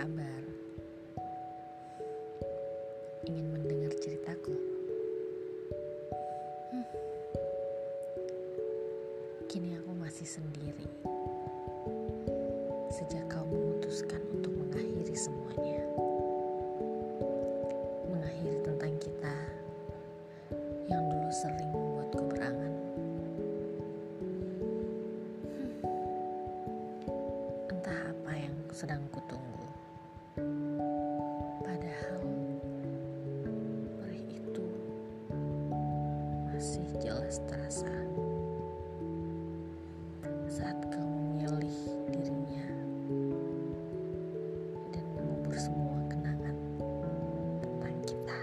kabar? Ingin mendengar ceritaku? Hmm. Kini aku masih sendiri. Sejak kau memutuskan untuk mengakhiri semuanya. Mengakhiri tentang kita yang dulu sering membuatku berangan. Hmm. sedang kutunggu. Padahal perih itu masih jelas terasa saat kau memilih dirinya dan mengubur semua kenangan tentang kita.